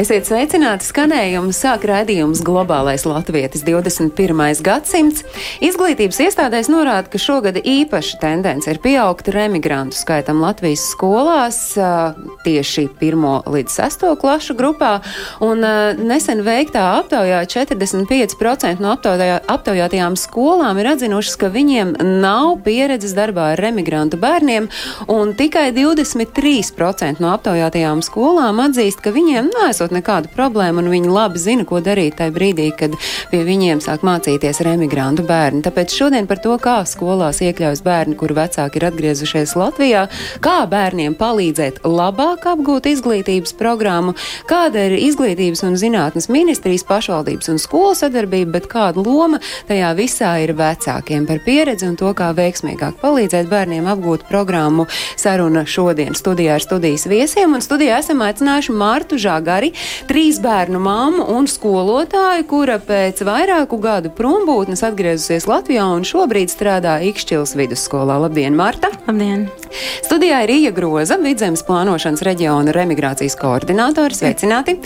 Esiet sveicināti skanējumu sāk raidījums Globālais Latvijas 21. gadsimts. Izglītības iestādēs norāda, ka šogad īpaša tendence ir pieaugt remigrantu skaitam Latvijas skolās tieši 1 līdz 6 klašu grupā, un nesen veiktā aptaujā 45% no aptaujā, aptaujātajām skolām ir atzinušas, ka viņiem nav pieredzes darbā ar remigrantu bērniem, un tikai 23% no aptaujātajām skolām atzīst, ka viņiem nesot nekādu problēmu, un viņi labi zina, ko darīt tajā brīdī, kad pie viņiem sāk mācīties remigrantu bērni. Tāpēc šodien par to, kā skolās iekļaujas bērni, kuru vecāki ir atgriezušies Latvijā, kā bērniem palīdzēt labāk apgūt izglītības programmu, kāda ir izglītības un zinātnes ministrijas pašvaldības un skolu sadarbība, bet kāda loma tajā visā ir vecākiem par pieredzi un to, kā veiksmīgāk palīdzēt bērniem apgūt programmu. Saruna šodien studijā ar studijas viesiem, un studijā esam aicinājuši Mārtu Žagari, trīs bērnu māmu un skolotāju, kura pēc vairāku gadu prombūtnes atgriezusies Latvijā un šobrīd strādā Ikšķils vidusskolā. Labdien, Marta! Labdien! Studijā ir Ija Groza, vidzemes plānošanas reģiona remigrācijas koordinātore. Sveicināti!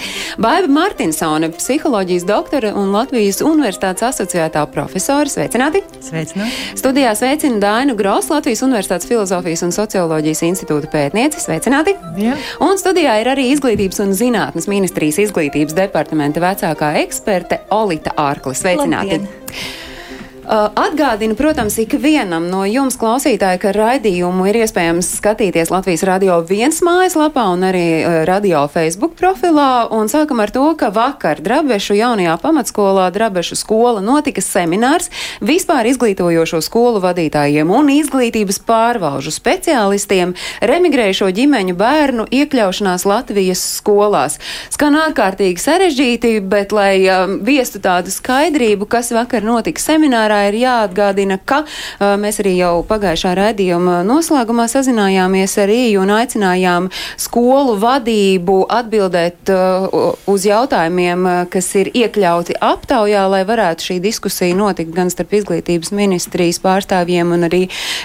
Baiva Martinsone, psiholoģijas doktore un Latvijas Universitātes asociētā profesore. Sveicināti! Sveicināti! Studijā sveicina Dainu Gros, Latvijas Universitātes filozofijas un socioloģijas institūta pētniece. Sveicināti! Jā. Un studijā ir arī Izglītības un zinātnes ministrijas izglītības departamenta vecākā eksperte Olita Ārkla. Sveicināti! Labdien! Uh, Atgādinu, protams, ikvienam no jums klausītāji, ka raidījumu ir iespējams skatīties Latvijas radio viens mājaslapā un arī uh, radio Facebook profilā. Un sākam ar to, ka vakar Drabešu jaunajā pamatskolā Drabešu skola notika seminārs vispār izglītojošo skolu vadītājiem un izglītības pārvalžu speciālistiem remigrējušo ģimeņu bērnu iekļaušanās Latvijas skolās. Skan ārkārtīgi sarežģīti, bet lai um, viestu tādu skaidrību, kas vakar notika seminārā, ir jāatgādina, ka uh, mēs arī jau pagājušā raidījuma noslēgumā sazinājāmies ar Iju un aicinājām skolu vadību atbildēt uh, uz jautājumiem, uh, kas ir iekļauti aptaujā, lai varētu šī diskusija notikt gan starp izglītības ministrijas pārstāvjiem un arī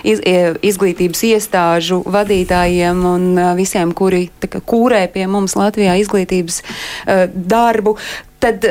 iz, izglītības iestāžu vadītājiem un uh, visiem, kuri kā kūrē pie mums Latvijā izglītības uh, darbu. Tad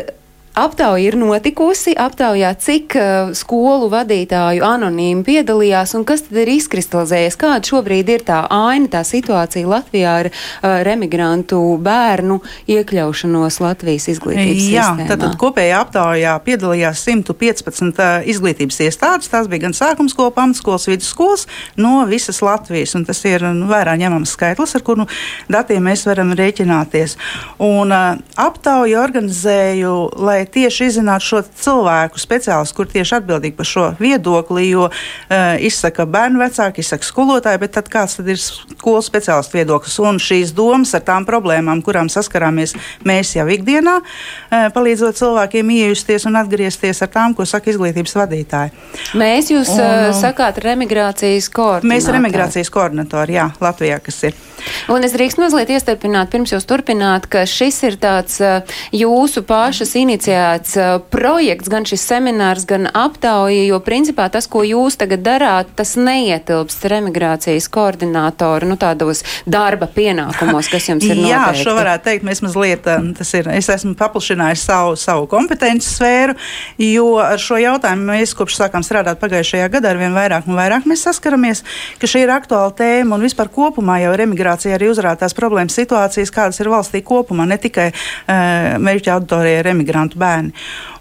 Aptauja ir notikusi, aptaujā cik uh, skolu vadītāju anonīmi piedalījās un kas tad ir izkristalizējies, kāda šobrīd ir tā aina, tā situācija Latvijā ar uh, remigrantu bērnu iekļaušanos Latvijas izglītības Jā, sistēmā. tātad kopējā aptaujā piedalījās 115 uh, izglītības iestādes. Tās bija gan sākuma skola, pamatskolas, vidusskolas no visas Latvijas. un Tas ir nu, vērā ņemams skaitlis, ar kuru datiem mēs varam rēķināties. Un, uh, aptauju organizēju, lai tieši izzinātu šo cilvēku speciālistu, kur tieši atbildīgi par šo viedokli, jo uh, izsaka bērnu vecāki, izsaka skolotāji, bet tad kāds tad ir skolas speciālistu viedoklis un šīs domas ar tām problēmām, kurām saskarāmies mēs jau ikdienā, uh, palīdzot cilvēkiem iejusties un atgriezties ar tām, ko saka izglītības vadītāji. Mēs jūs Un, uh, sakāt remigrācijas koordinātori. Mēs esam emigrācijas koordinatori, jā, Latvijā, kas ir. Un es drīkst mazliet iestarpināt, pirms jūs turpināt, ka šis ir tāds uh, jūsu pašas iniciēts uh, projekts, gan šis seminārs, gan aptauja, jo principā tas, ko jūs tagad darāt, tas neietilpst remigrācijas koordinātoru, nu tādos darba pienākumos, kas jums ir noteikti. Jā, šo varētu teikt, mēs mazliet, um, tas ir, es esmu paplašinājis savu, savu kompetenci sfēru, jo ar šo jautājumu mēs kopš sākām strādāt pagājušajā gadā ar vien vairāk un vairāk mēs saskaramies, ka šī ir aktuāla tēma un vispār kopumā jau ir emigrācija arī uzrādās problēmas situācijas, kādas ir valstī kopumā, ne tikai uh, mērķa auditorijai ir emigrantu bērni.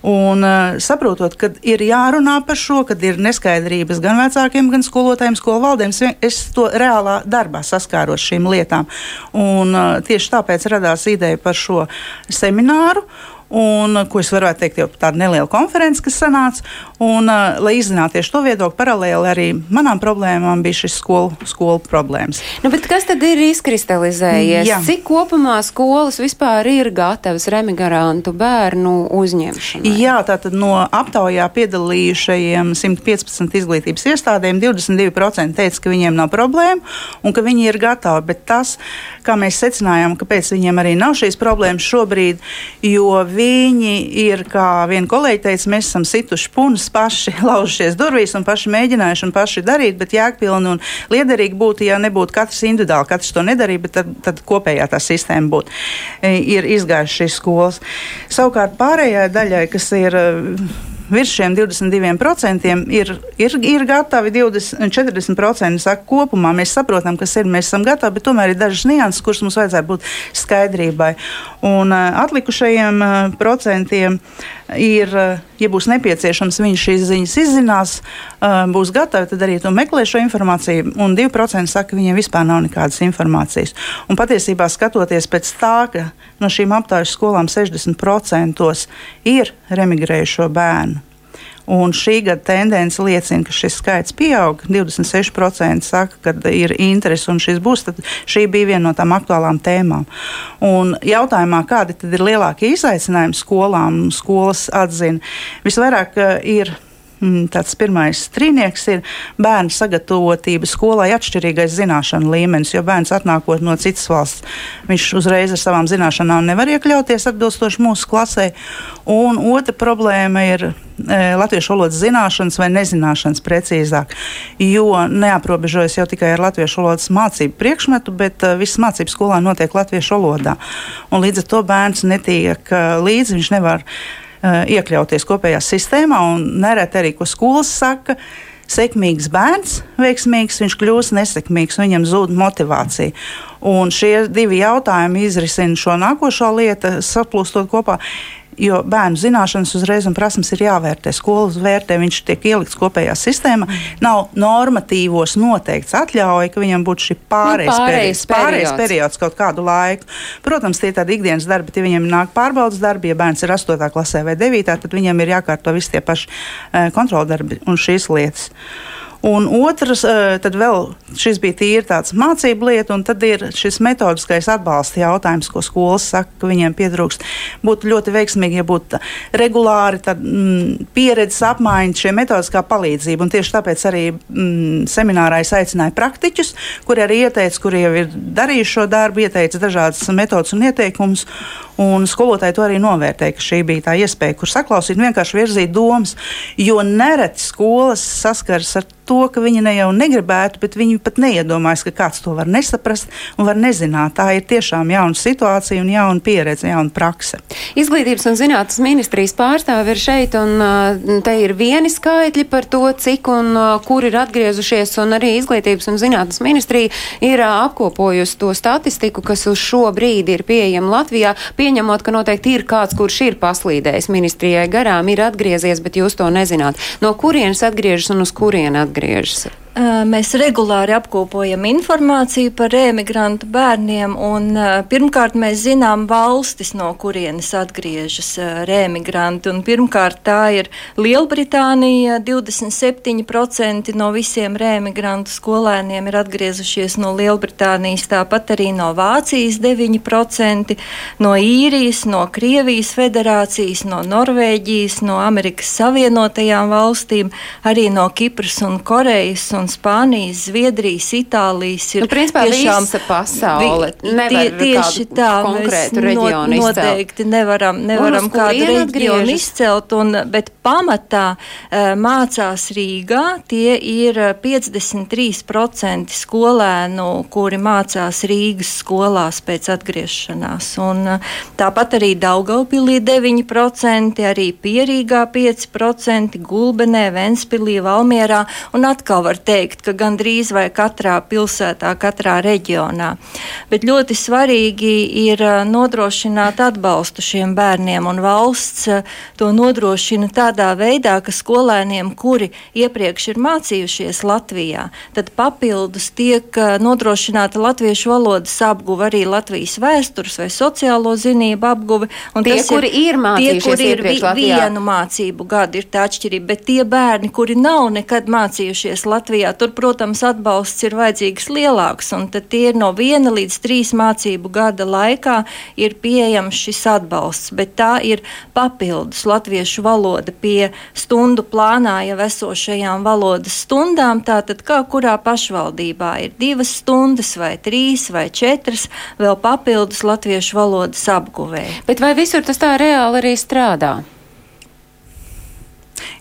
Un uh, saprotot, ka ir jārunā par šo, kad ir neskaidrības gan vecākiem, gan skolotājiem, skolu valdēm, es vien- es to reālā darbā saskāros šīm lietām. Un, uh, tieši tāpēc radās ideja par šo semināru. Un ko es varētu teikt, jau tāda neliela konference, kas sanāca. Un, uh, lai izzinātu tieši to viedokli, paralēli arī manām problēmām bija šis skolu, skolu problēmas. Nu, kas tad ir izkristalizējies? Jā. Cik kopumā skolas vispār ir gatavas remigrantu bērnu uzņemšanai? Jā, tātad no aptaujā piedalījušajiem 115 izglītības iestādēm 22% teica, ka viņiem nav problēma un ka viņi ir gatavi. Bet tas, kā mēs secinājām, kāpēc viņiem arī nav šīs problēmas šobrīd, jo viņi ir, kā viena kolēģi teica, mēs esam situši punas paši laužušies durvīs un paši mēģinājuši un paši darīt, bet jēgpilni un liederīgi būtu, ja nebūtu katrs individuāli, katrs to nedarīja, bet tad, tad kopējā tā sistēma būtu. Ir izgājuši šīs skolas. Savukārt pārējai daļai, kas ir virs šiem 22% ir, ir, ir gatavi 20, 40%. Saka, kopumā mēs saprotam, kas ir, mēs esam gatavi, bet tomēr ir dažas nianses, kuras mums vajadzētu būt skaidrībai. Un uh, atlikušajiem uh, procentiem ir, uh, ja būs nepieciešams, viņi šīs ziņas izzinās, uh, būs gatavi, tad arī to meklē šo informāciju. Un 2% saka, ka viņiem vispār nav nekādas informācijas. Un patiesībā skatoties pēc tā, ka no šīm aptaujas skolām 60% ir remigrējušo bērnu. Un šī gada tendence liecina, ka šis skaits pieaug. 26% saka, ka ir interese un šis būs. Šī bija viena no tām aktuālām tēmām. Un jautājumā, kādi ir lielākie izaicinājumi skolām, skolas atzina, visvairāk eh, ir Mm, tāds pirmais trīnieks ir bērnu sagatavotība skolai atšķirīgais zināšanu līmenis, jo bērns atnākot no citas valsts, viņš uzreiz ar savām zināšanām nevar iekļauties atbilstoši mūsu klasē. Un otra problēma ir latviešu valodas zināšanas vai nezināšanas precīzāk, jo neaprobežojas jau tikai ar latviešu valodas mācību priekšmetu, bet e, visas mācības skolā notiek latviešu valodā. Un līdz ar to bērns netiek e, līdzi, viņš nevar iekļauties kopējā sistēmā. Nereti arī, ko skolas saka, sekmīgs bērns, veiksmīgs, viņš kļūst nesekmīgs, viņam zūd motivācija. Un šie divi jautājumi izrisina šo nākošo lietu, saplūstot kopā. Jo bērnu zināšanas uzreiz un prasmes ir jāvērtē. Skolas vērtē, viņš tiek ielikts kopējā sistēmā. Nav normatīvos noteikts atļauja, ka viņam būtu šī pārējais, nu, pārējais, periods, pārējais periods kaut kādu laiku. Protams, tie ir tādi ikdienas darbi, ja viņam nāk pārbaudas darbi, ja bērns ir 8. klasē vai 9. tad viņam ir jākārto visi tie paši uh, kontroldarbi un šīs lietas. Un otrs, eh, tad vēl šis bija tīri tāds mācību lieta, un tad ir šis metodiskais atbalsta jautājums, ko skolas saka, ka viņiem pietrūkst. Būtu ļoti veiksmīgi, ja būtu regulāri tad, mm, pieredzes apmaiņa, šie metodiskā palīdzība. Un tieši tāpēc arī mm, seminārā es aicināju praktiķus, kuri arī ieteica, kuri jau ir darījuši šo darbu, ieteica dažādas metodas un ieteikumus. Un skolotāji to arī novērtēja, ka šī bija tā iespēja, kur saklausīt, vienkārši virzīt domas. Jo nereti skolas saskaras ar to, ka viņi ne jau negribētu, bet viņi pat neiedomājas, ka kāds to var nesaprast un var nezināt. Tā ir tiešām jauna situācija un jauna pieredze, jauna prakse. Izglītības un zinātnes ministrijas pārstāvi ir šeit, un uh, te ir vieni skaitļi par to, cik un uh, kur ir atgriezušies, un arī Izglītības un zinātnes ministrija ir uh, apkopojusi to statistiku, kas uz šo brīdi ir pieejama Latvijā. Pie pieņemot, ka noteikti ir kāds, kurš ir paslīdējis ministrijai garām, ir atgriezies, bet jūs to nezināt. No kurienes atgriežas un uz kurieni atgriežas? negriežas. Mēs regulāri apkopojam informāciju par emigrantu bērniem, un pirmkārt mēs zinām valstis, no kurienes atgriežas emigranti. Pirmkārt, tā ir Lielbritānija. 27% no visiem emigrantu skolēniem ir atgriezušies no Lielbritānijas, tāpat arī no Vācijas 9%, no Īrijas, no Krievijas federācijas, no Norvēģijas, no Amerikas Savienotajām valstīm, arī no Kipras un Korejas. Un un Spānijas, Zviedrijas, Itālijas ir nu, principā, tiešām visa pasaule. Tie, tieši tā, mēs no, noteikti nevaram, nevaram kādu reģionu izcelt, un, bet pamatā uh, mācās Rīgā. Tie ir 53% skolēnu, kuri mācās Rīgas skolās pēc atgriešanās. Un, uh, tāpat arī Daugaupilī 9%, arī Pierīgā 5%, Gulbenē, Ventspilī, Valmierā un atkal var teikt, teikt, ka gandrīz vai katrā pilsētā, katrā reģionā. Bet ļoti svarīgi ir nodrošināt atbalstu šiem bērniem, un valsts to nodrošina tādā veidā, ka skolēniem, kuri iepriekš ir mācījušies Latvijā, tad papildus tiek nodrošināta latviešu valodas apguve, arī Latvijas vēstures vai sociālo zinību apguve. Tie, kuri ir, ir mācījušies tie, kuri ir vi, Latvijā. vienu mācību gadu, ir tā atšķirība, bet tie bērni, kuri nav nekad mācījušies Latvijā, tur, protams, atbalsts ir vajadzīgs lielāks, un tie ir no viena līdz trīs mācību gada laikā ir pieejams šis atbalsts, bet tā ir papildus latviešu valoda pie stundu plānā jau esošajām valodas stundām, tātad kā kurā pašvaldībā ir divas stundas vai trīs vai četras vēl papildus latviešu valodas apguvēja. Bet vai visur tas tā reāli arī strādā?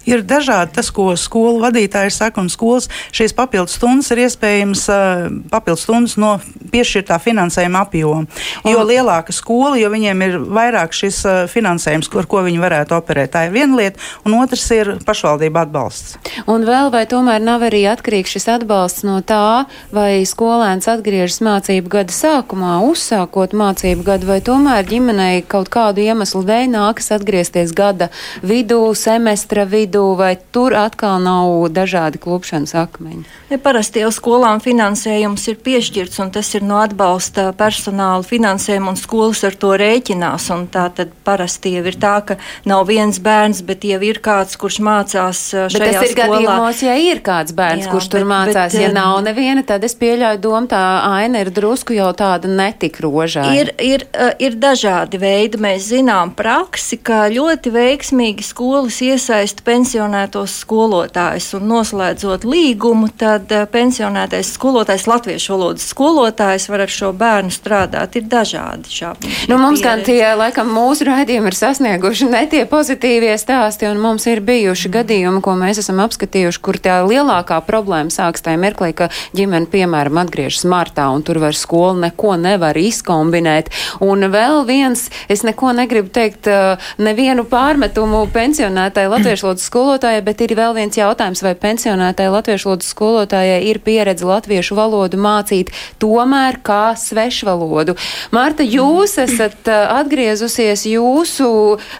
Ir dažādi tas, ko skolu vadītāji saka, un skolas šīs papildus stundas ir iespējams uh, papildus stundas no piešķirtā finansējuma apjoma. Jo un... lielāka skola, jo viņiem ir vairāk šis uh, finansējums, ar ko viņi varētu operēt. Tā ir viena lieta, un otrs ir pašvaldība atbalsts. Un vēl vai tomēr nav arī atkarīgs šis atbalsts no tā, vai skolēns atgriežas mācību gada sākumā, uzsākot mācību gadu, vai tomēr ģimenei kaut kādu iemeslu dēļ nākas atgriezties gada vidū, semestra vidū vidū, vai tur atkal nav dažādi klupšanas akmeņi? Ja parasti jau skolām finansējums ir piešķirts, un tas ir no atbalsta personāla finansējuma, un skolas ar to rēķinās. Tā tad parasti jau ir tā, ka nav viens bērns, bet jau ir kāds, kurš mācās uh, šajā bet tas ir skolā. gadījumos, ja ir kāds bērns, Jā, kurš tur bet, mācās. Bet, ja um, nav neviena, tad es pieļauju domu, tā aina ir drusku jau tāda netik rožā. Ir, ir, uh, ir dažādi veidi. Mēs zinām praksi, ka ļoti veiksmīgi skolas iesaista pensionāru pensionētos skolotājus un noslēdzot līgumu, tad eh, pensionētais skolotājs, latviešu valodas skolotājs var ar šo bērnu strādāt. Ir dažādi šādi. Nu, mums gan tie, laikam, mūsu raidījumi ir sasnieguši ne tie pozitīvie stāsti, un mums ir bijuši gadījumi, ko mēs esam apskatījuši, kur tā lielākā problēma sāks tajā mirklī, ka ģimene, piemēram, atgriežas martā, un tur vairs skola neko nevar izkombinēt. Un vēl viens, es neko negribu teikt, eh, nevienu pārmetumu pensionētai latviešu valodas skolotājai, bet ir vēl viens jautājums, vai pensionētai latviešu valodas skolotājai ir pieredze latviešu valodu mācīt tomēr kā svešvalodu. Marta, jūs esat atgriezusies, jūsu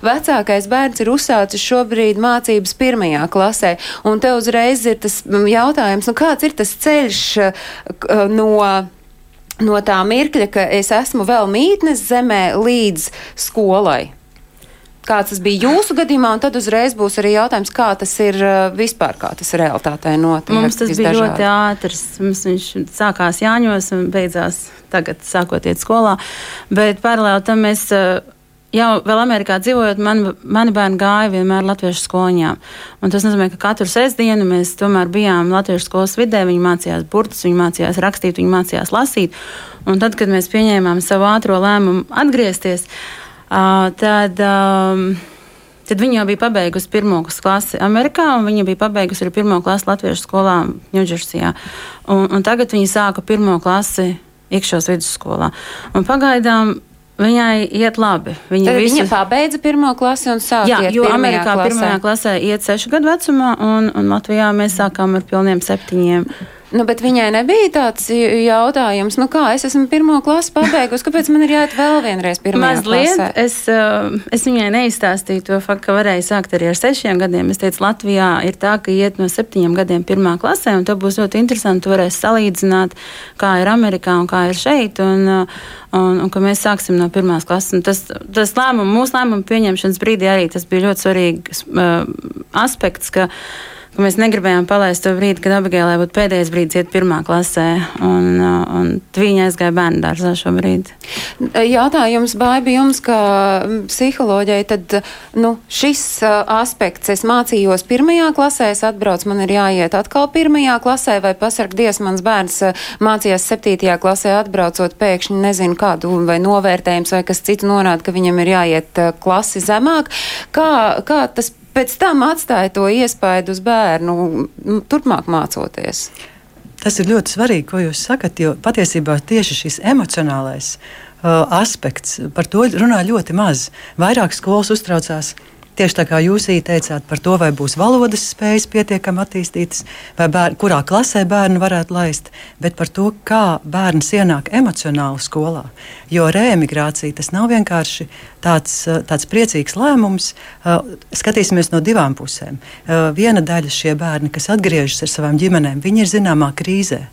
vecākais bērns ir uzsācis šobrīd mācības pirmajā klasē, un te uzreiz ir tas jautājums, nu kāds ir tas ceļš no no tā mirkļa, ka es esmu vēl mītnes zemē līdz skolai kāds tas bija jūsu gadījumā, un tad uzreiz būs arī jautājums, kā tas ir uh, vispār, kā tas realitātē notiek. Mums tas bija dažādi. ļoti ātrs. Mums viņš sākās Jāņos un beidzās tagad, sākot iet skolā. Bet paralēli tam mēs. Uh, jau vēl Amerikā dzīvojot, man, mani bērni gāja vienmēr latviešu skolņām. Un tas nozīmē, ka katru sestdienu mēs tomēr bijām latviešu skolas vidē. Viņi mācījās burtus, viņi mācījās rakstīt, viņi mācījās lasīt. Un tad, kad mēs pieņēmām savu ātro lēmumu atgriezties, uh, tad, tad viņa jau bija pabeigusi pirmo klasi Amerikā, un viņa bija pabeigusi arī pirmo klasi Latviešu skolā Ņūdžersijā. Tagad viņa sāka pirmo klasi iekšos vidusskolā. Un pagaidām Viņai iet labi. Viņa, visu... viņa pabeidza pirmo klasi un sāka. Jā, jo Amerikā klasē. pirmajā klasē iet sešu gadu vecumā, un, un Latvijā mēs sākām ar pilniem septiņiem. Nu, bet viņai nebija tāds jautājums, nu kā es esmu pirmo klasi pabeigusi, kāpēc man ir jāiet vēl vienreiz pirmā klasē? Es, uh, es viņai neizstāstīju to faktu, ka varēja sākt arī ar sešiem gadiem. Es teicu, Latvijā ir tā, ka iet no septiņiem gadiem pirmā klasē, un tas būs ļoti interesanti. Tu varēsi salīdzināt, kā ir Amerikā un kā ir šeit. Un, uh, un, un ka mēs sāksim no pirmās klases. Un tas tas lēmums, mūsu lēmumu pieņemšanas brīdī arī tas bija ļoti svarīgs uh, aspekts, ka ka mēs negribējām palaist to brīdi, kad Abigailē būtu pēdējais brīdis iet pirmā klasē, un, uh, un viņa aizgāja bērnu dārzā šobrīd. Jautājums, Baibi, jums kā psiholoģijai, tad nu, šis uh, aspekts, es mācījos pirmajā klasē, es atbraucu, man ir jāiet atkal pirmajā klasē, vai pasargdies, mans bērns uh, mācījās septītajā klasē, atbraucot pēkšņi nezinu kādu vai novērtējums vai kas cits norāda, ka viņam ir jāiet klasi zemāk. Kā, kā tas pēc tam atstāja to iespaidu uz bērnu, nu, turpmāk mācoties? Tas ir ļoti svarīgi, ko jūs sakat, jo patiesībā tieši šis emocionālais uh, aspekts par to runā ļoti maz. Vairāk skolas uztraucās tieši tā kā jūs teicāt par to, vai būs valodas spējas pietiekami attīstītas, vai bērni, kurā klasē bērnu varētu laist, bet par to, kā bērns ienāk emocionāli skolā. Jo reemigrācija tas nav vienkārši tāds, tāds priecīgs lēmums. Skatīsimies no divām pusēm. Viena daļa šie bērni, kas atgriežas ar savām ģimenēm, viņi ir zināmā krīzē.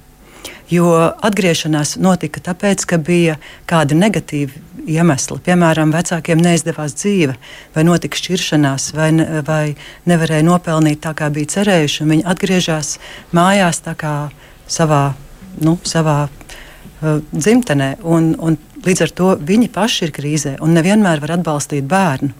Jo atgriešanās notika tāpēc, ka bija kādi negatīvi iemesli. Piemēram, vecākiem neizdevās dzīve, vai notika šķiršanās, vai, ne, vai nevarēja nopelnīt tā, kā bija cerējuši. Viņi atgriežas mājās savā, nu, savā uh, dzimtenē, un, un līdz ar to viņi paši ir krīzē un nevienmēr var atbalstīt bērnu.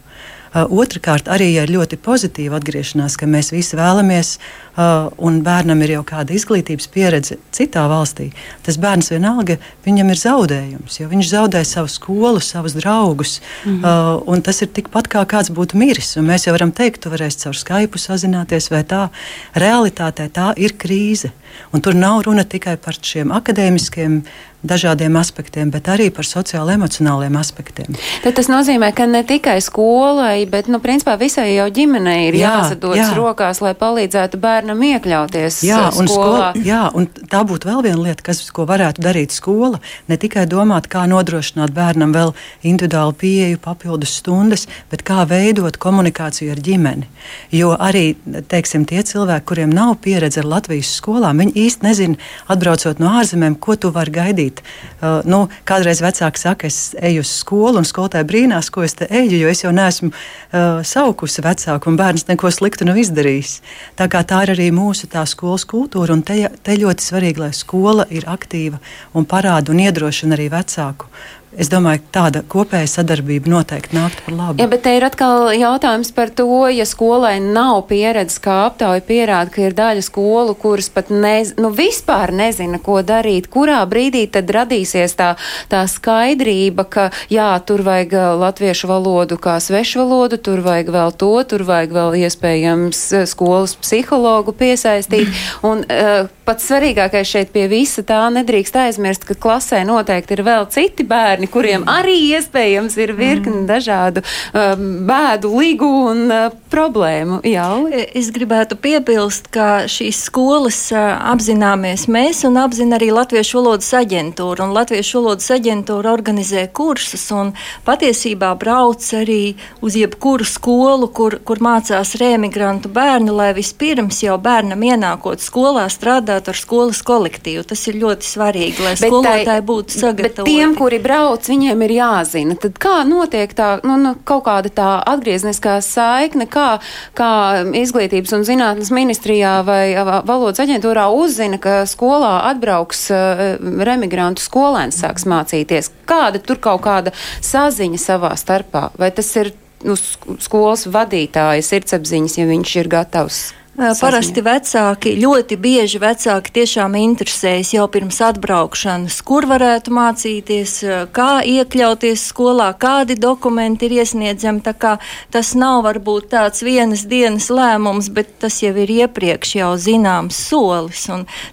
Uh, Otrakārt, arī ir ļoti pozitīva atgriešanās, ka mēs visi vēlamies, un bērnam ir jau kāda izglītības pieredze citā valstī. Tas bērns vienalga, viņam ir zaudējums, viņš zaudē savu skolu, savus draugus, mm -hmm. un tas ir tikpat kā kāds būtu miris. Mēs jau varam teikt, tu varēsi caur Skype sazināties, vai tā. Realitātē tā ir krīze, un tur nav runa tikai par šiem akadēmiskiem dažādiem aspektiem, bet arī par sociālo-emocionāliem aspektiem. Tad tas nozīmē, ka ne tikai skolai, bet nu, principā visai jau ģimenei ir jā, jāsadodas jā. rokās, lai palīdzētu bērnam iekļauties jā, uh, un skolā. Skola, jā, un tā būtu vēl viena lieta, kas, ko varētu darīt skola. Ne tikai domāt, kā nodrošināt bērnam vēl individuālu pieeju, papildus stundas, bet kā veidot komunikāciju ar ģimeni. Jo arī teiksim, tie cilvēki, kuriem nav pieredze ar Latvijas skolām, viņi īsti nezina, atbraucot no ārzemēm, ko tu vari gaidīt. Uh, nu, kādreiz vecāki saka, es eju uz skolu, un skolotāji brīnās, ko es te eju, jo es jau neesmu uh, saukusi vecāku, un bērns neko sliktu nav izdarījis. Tā, tā ir arī mūsu skolas kultūra, te, te ļoti svarīgi, lai skola ir aktīva un parāda un iedrošina arī vecāku Es domāju, ka tāda kopēja sadarbība noteikti nāktu par labu. Jā, bet te ir atkal jautājums par to, ja skolai nav pieredzes, kā aptauja pierāda, ka ir daļa skolu, kuras pat nez, nu, vispār nezina, ko darīt. Kurā brīdī tad radīsies tā, tā skaidrība, ka jā, tur vajag latviešu valodu kā svešu valodu, tur vajag vēl to, tur vajag vēl iespējams skolas psihologu piesaistīt. Un, uh, pats svarīgākais šeit pie visa tā nedrīkst aizmirst, ka klasē noteikti ir vēl citi bērni kuriem arī iespējams ir virkni mm. dažādu um, bēdu, ligu un uh, problēmu. Jau. E, es gribētu piebilst, ka šīs skolas uh, apzināmies mēs un apzina arī Latviešu valodas aģentūra. Un Latviešu valodas aģentūra organizē kursus un patiesībā brauc arī uz jebkuru skolu, kur, kur mācās rēmigrantu bērni, lai vispirms jau bērnam ienākot skolā strādāt ar skolas kolektīvu. Tas ir ļoti svarīgi, lai bet skolotāji tai, būtu sagatavoti. Tiem, kuri brauc viņiem ir jāzina. Tad kā notiek tā nu, nu, kaut kāda tā atgriezniskā saikne, kā, kā izglītības un zinātnes ministrijā vai valodas aģentūrā uzzina, ka skolā atbrauks remigrantu skolēns sāks mācīties? Kāda tur kaut kāda saziņa savā starpā? Vai tas ir nu, skolas vadītāja sirdsapziņas, ja viņš ir gatavs? Parasti vecāki, ļoti bieži vecāki tiešām interesējas jau pirms atbraukšanas, kur varētu mācīties, kā iekļauties skolā, kādi dokumenti ir iesniedzami. Tas nav varbūt tāds vienas dienas lēmums, bet tas jau ir iepriekš jau zināms solis.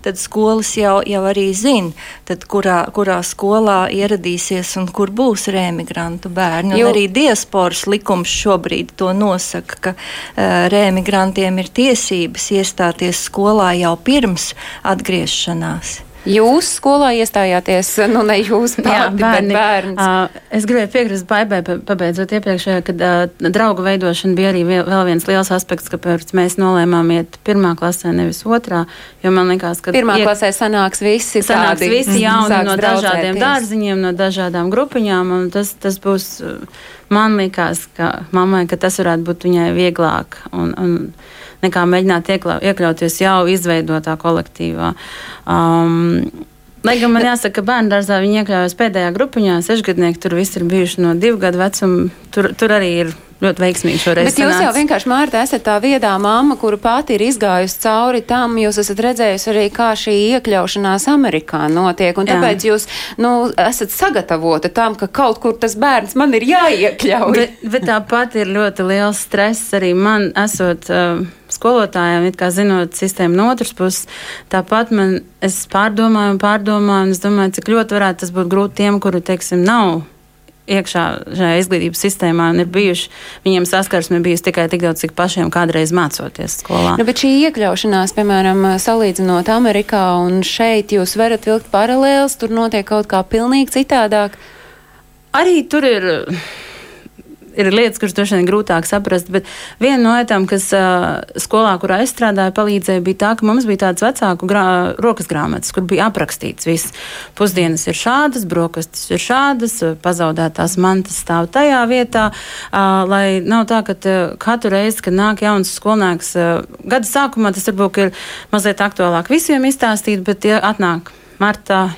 Tad skolas jau, jau arī zina, tad kurā, kurā skolā ieradīsies un kur būs rēmigrantu bērni. Un arī diasporas likums šobrīd to nosaka, ka uh, rēmigrantiem ir tiesības tiesības iestāties skolā jau pirms atgriešanās. Jūs skolā iestājāties, nu ne jūs pati, Jā, bērni, bet bērns. Uh, es gribēju piekrist Baibai, pabeidzot iepriekšējā, kad uh, draugu veidošana bija arī vēl viens liels aspekts, kāpēc mēs nolēmām iet pirmā klasē, nevis otrā, jo man likās, ka. Pirmā iet, klasē sanāks visi sanāks tādi. visi jauni no dažādiem dārziņiem, no dažādām grupiņām, un tas, tas būs, man likās, ka mammai, ka tas varētu būt viņai vieglāk. Un, un, nekā mēģināt iekļau, iekļauties jau izveidotā kolektīvā. Um, Lai gan man jāsaka, ka bērnu dārzā viņi iekļāvās pēdējā grupiņā, sešgadnieki tur visi ir bijuši no divu gadu vecuma. Tur, tur arī ir ļoti veiksmīgi šoreiz. Bet jūs sanāca. jau vienkārši, Mārta, esat tā viedā mamma, kura pati ir izgājusi cauri tam, jūs esat redzējusi arī, kā šī iekļaušanās Amerikā notiek, un tāpēc Jā. jūs, nu, esat sagatavota tam, ka kaut kur tas bērns man ir jāiekļauj. Bet, bet tāpat ir ļoti liels stress arī man esot. Uh, skolotājiem, it kā zinot sistēmu no otras puses, tāpat man es pārdomāju un pārdomāju, un es domāju, cik ļoti varētu tas būt grūti tiem, kuri, teiksim, nav iekšā šajā izglītības sistēmā un ir bijuši, viņiem saskarsme bijusi tikai tik daudz, cik pašiem kādreiz mācoties skolā. Nu, bet šī iekļaušanās, piemēram, salīdzinot Amerikā un šeit, jūs varat vilkt paralēlus, tur notiek kaut kā pilnīgi citādāk. Arī tur ir ir lietas, kuras droši vien grūtāk saprast. Bet viena no lietām, kas uh, skolā, kurā es strādāju, palīdzēja, bija tā, ka mums bija tādas vecāku grā, rokas grāmatas, kur bija aprakstīts viss. Pusdienas ir šādas, brokastis ir šādas, pazaudētās mantas stāv tajā vietā. Uh, lai nav tā, ka uh, katru reizi, kad nāk jauns skolnieks, uh, gada sākumā tas varbūt ir mazliet aktuālāk visiem izstāstīt, bet ja atnāk martā,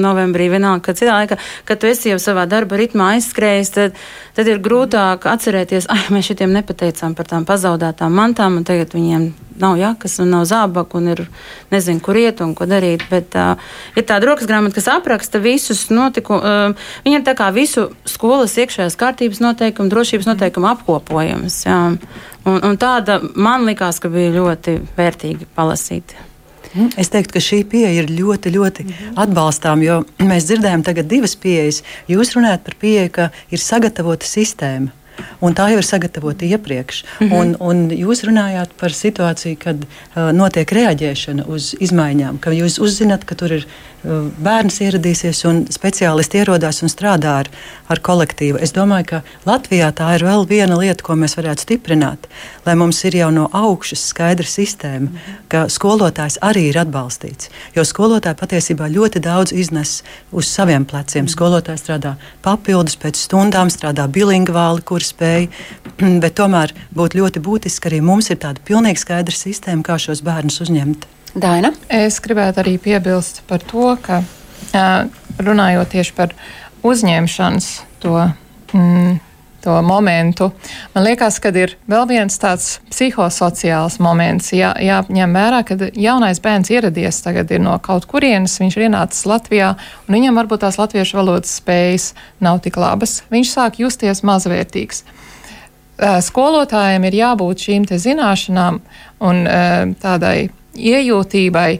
novembrī, vienalga, kad citā laikā, kad tu esi jau savā darba ritmā aizskrējis, tad, tad ir grūtāk atcerēties, ah, mēs šitiem nepateicām par tām pazaudētām mantām, un tagad viņiem nav jakas un nav zābaku, un ir nezinu, kur iet un ko darīt. Bet uh, ir tāda rokas grāmata, kas apraksta visus notikumus. Uh, viņa ir tā kā visu skolas iekšējās kārtības noteikumu, drošības noteikumu apkopojums. Jā. Un, un tāda man likās, ka bija ļoti vērtīgi palasīt. Mhm. Es teiktu, ka šī pieeja ir ļoti, ļoti atbalstāma, jo mēs dzirdējam tagad divas pieejas. Jūs runājat par pieeju, ka ir sagatavota sistēma. Un tā jau ir sagatavota iepriekš. Mm -hmm. un, un jūs runājāt par situāciju, kad uh, notiek reaģēšana uz izmaiņām, ka jūs uzzināt, ka tur ir bērns ieradīsies un speciālisti ierodās un strādā ar, ar kolektīvu. Es domāju, ka Latvijā tā ir vēl viena lieta, ko mēs varētu stiprināt, lai mums ir jau no augšas skaidra sistēma, -hmm. ka skolotājs arī ir atbalstīts. Jo skolotāji patiesībā ļoti daudz iznes uz saviem pleciem. -hmm. Skolotāji strādā papildus pēc stundām, strādā bilingvāli, kuras spēju, bet tomēr būtu ļoti būtiski arī mums ir tāda pilnīgi skaidra sistēma, kā šos bērnus uzņemt. Daina? Es gribētu arī piebilst par to, ka runājot tieši par uzņemšanas to. Mm, to momentu. Man liekas, ka ir vēl viens tāds psihosociāls moments. Jā, jāņem vērā, ka jaunais bērns ieradies tagad no kaut kurienes, viņš ir ienācis Latvijā, un viņam varbūt tās latviešu valodas spējas nav tik labas. Viņš sāk justies mazvērtīgs. Skolotājiem ir jābūt šīm zināšanām un tādai iejūtībai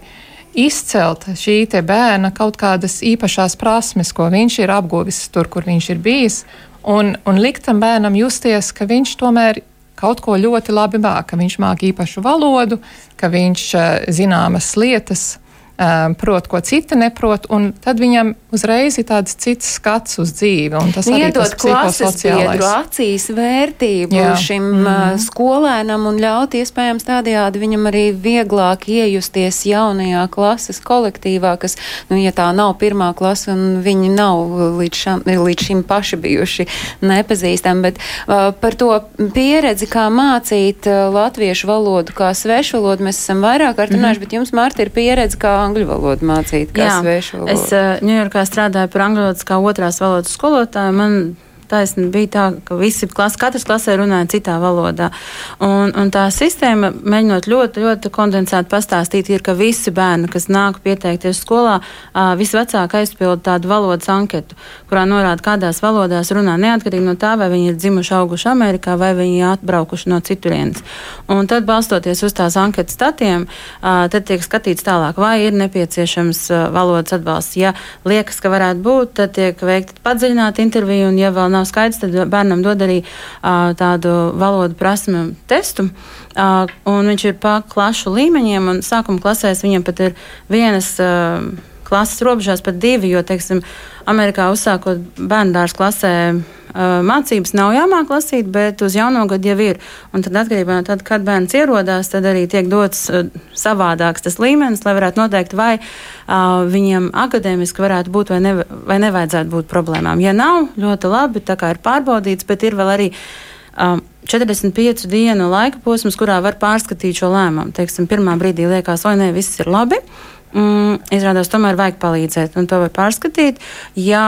izcelt šī bērna kaut kādas īpašās prasmes, ko viņš ir apguvis tur, kur viņš ir bijis, un, un likt tam bērnam justies, ka viņš tomēr kaut ko ļoti labi māca, ka viņš māca īpašu valodu, ka viņš eh, zināmas lietas um, prot, ko citi neprot, un tad viņam uzreiz ir tāds cits skats uz dzīvi. Tas iedod klases biedru acīs vērtību Jā. šim mm -hmm. skolēnam un ļaut iespējams tādējādi viņam arī vieglāk iejusties jaunajā klases kolektīvā, kas, nu, ja tā nav pirmā klasa un viņi nav līdz, šam, līdz šim paši bijuši nepazīstami, bet uh, par to pieredzi, kā mācīt uh, latviešu valodu kā svešu valodu, mēs esam vairāk kārt runājuši, mm -hmm. bet jums, Mārta, ir pieredze kā angļu valodu mācīt, kā svešu valodu? Es uh, Ņujorkā strādāju par angļu valodas kā otrās valodas skolotāju. Man taisni bija tā, ka visi klas, katrs klasē runāja citā valodā. Un, un tā sistēma, mēģinot ļoti, ļoti kondensēti pastāstīt, ir, ka visi bērni, kas nāk pieteikties skolā, visvecāk aizpild tādu valodas anketu, kurā norāda, kādās valodās runā, neatkarīgi no tā, vai viņi ir dzimuši, auguši Amerikā vai viņi ir atbraukuši no citurienes. Un tad, balstoties uz tās anketas statiem, tad tiek skatīts tālāk, vai ir nepieciešams valodas atbalsts. Ja liekas, ka varētu būt, tad tiek veikta padziļināta intervija, un ja vēl nav nav skaidrs, tad bērnam dod arī uh, tādu valodu prasmu testu. Uh, viņš ir pa klašu līmeņiem, un sākuma klasēs viņam pat ir vienas. Uh, klases robežās pat divi, jo, teiksim, Amerikā uzsākot bērnu dārza klasē mācības nav jāmāk lasīt, bet uz jauno gadu jau ir. Un tad atkarībā no tā, kad bērns ierodās, tad arī tiek dots savādāks tas līmenis, lai varētu noteikt, vai uh, viņam akadēmiski varētu būt vai, ne, vai nevajadzētu būt problēmām. Ja nav, ļoti labi, tā kā ir pārbaudīts, bet ir vēl arī. Um, 45 dienu laika posms, kurā var pārskatīt šo lēmumu. Teiksim, pirmā brīdī liekas, oi, nē, viss ir labi. Mm, izrādās, tomēr vajag palīdzēt, un to var pārskatīt. Ja